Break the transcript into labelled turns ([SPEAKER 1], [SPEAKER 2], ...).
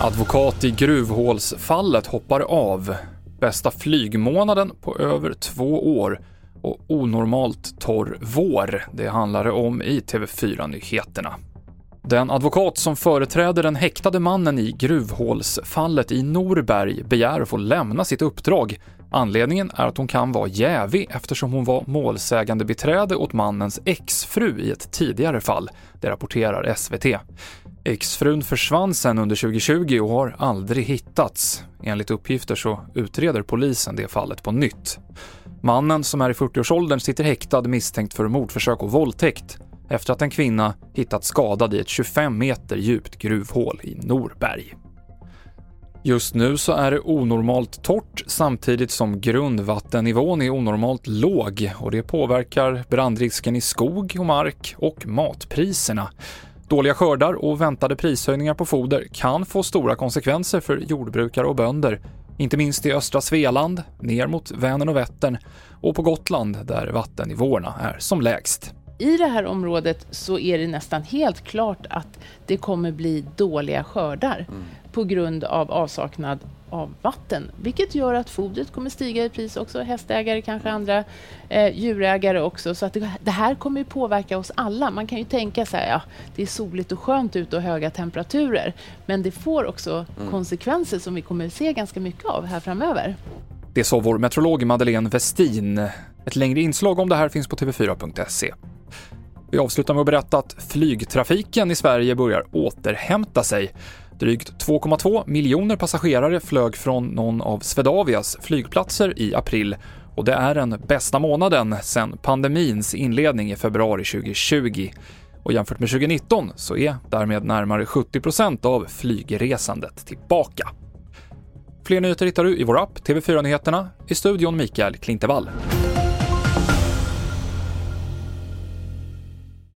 [SPEAKER 1] Advokat i gruvhålsfallet hoppar av. Bästa flygmånaden på över två år och onormalt torr vår. Det handlar det om i TV4-nyheterna. Den advokat som företräder den häktade mannen i gruvhålsfallet i Norberg begär att få lämna sitt uppdrag. Anledningen är att hon kan vara jävig eftersom hon var målsägande beträde åt mannens exfru i ett tidigare fall. Det rapporterar SVT. Exfrun försvann sen under 2020 och har aldrig hittats. Enligt uppgifter så utreder polisen det fallet på nytt. Mannen, som är i 40-årsåldern, sitter häktad misstänkt för mordförsök och våldtäkt efter att en kvinna hittats skadad i ett 25 meter djupt gruvhål i Norberg. Just nu så är det onormalt torrt samtidigt som grundvattennivån är onormalt låg och det påverkar brandrisken i skog och mark och matpriserna. Dåliga skördar och väntade prishöjningar på foder kan få stora konsekvenser för jordbrukare och bönder, inte minst i östra Svealand, ner mot Vänern och Vättern och på Gotland där vattennivåerna är som lägst.
[SPEAKER 2] I det här området så är det nästan helt klart att det kommer bli dåliga skördar mm. på grund av avsaknad av vatten, vilket gör att fodret kommer stiga i pris också. Hästägare, kanske andra eh, djurägare också. Så att det, det, här kommer ju påverka oss alla. Man kan ju tänka så här, ja, det är soligt och skönt ute och höga temperaturer. Men det får också mm. konsekvenser som vi kommer se ganska mycket av här framöver.
[SPEAKER 1] Det sa vår meteorolog Madeleine Westin. Ett längre inslag om det här finns på tv4.se. Vi avslutar med att berätta att flygtrafiken i Sverige börjar återhämta sig. Drygt 2,2 miljoner passagerare flög från någon av Swedavias flygplatser i april och det är den bästa månaden sedan pandemins inledning i februari 2020. Och jämfört med 2019 så är därmed närmare 70% av flygresandet tillbaka. Fler nyheter hittar du i vår app TV4 Nyheterna, i studion Mikael Klintevall.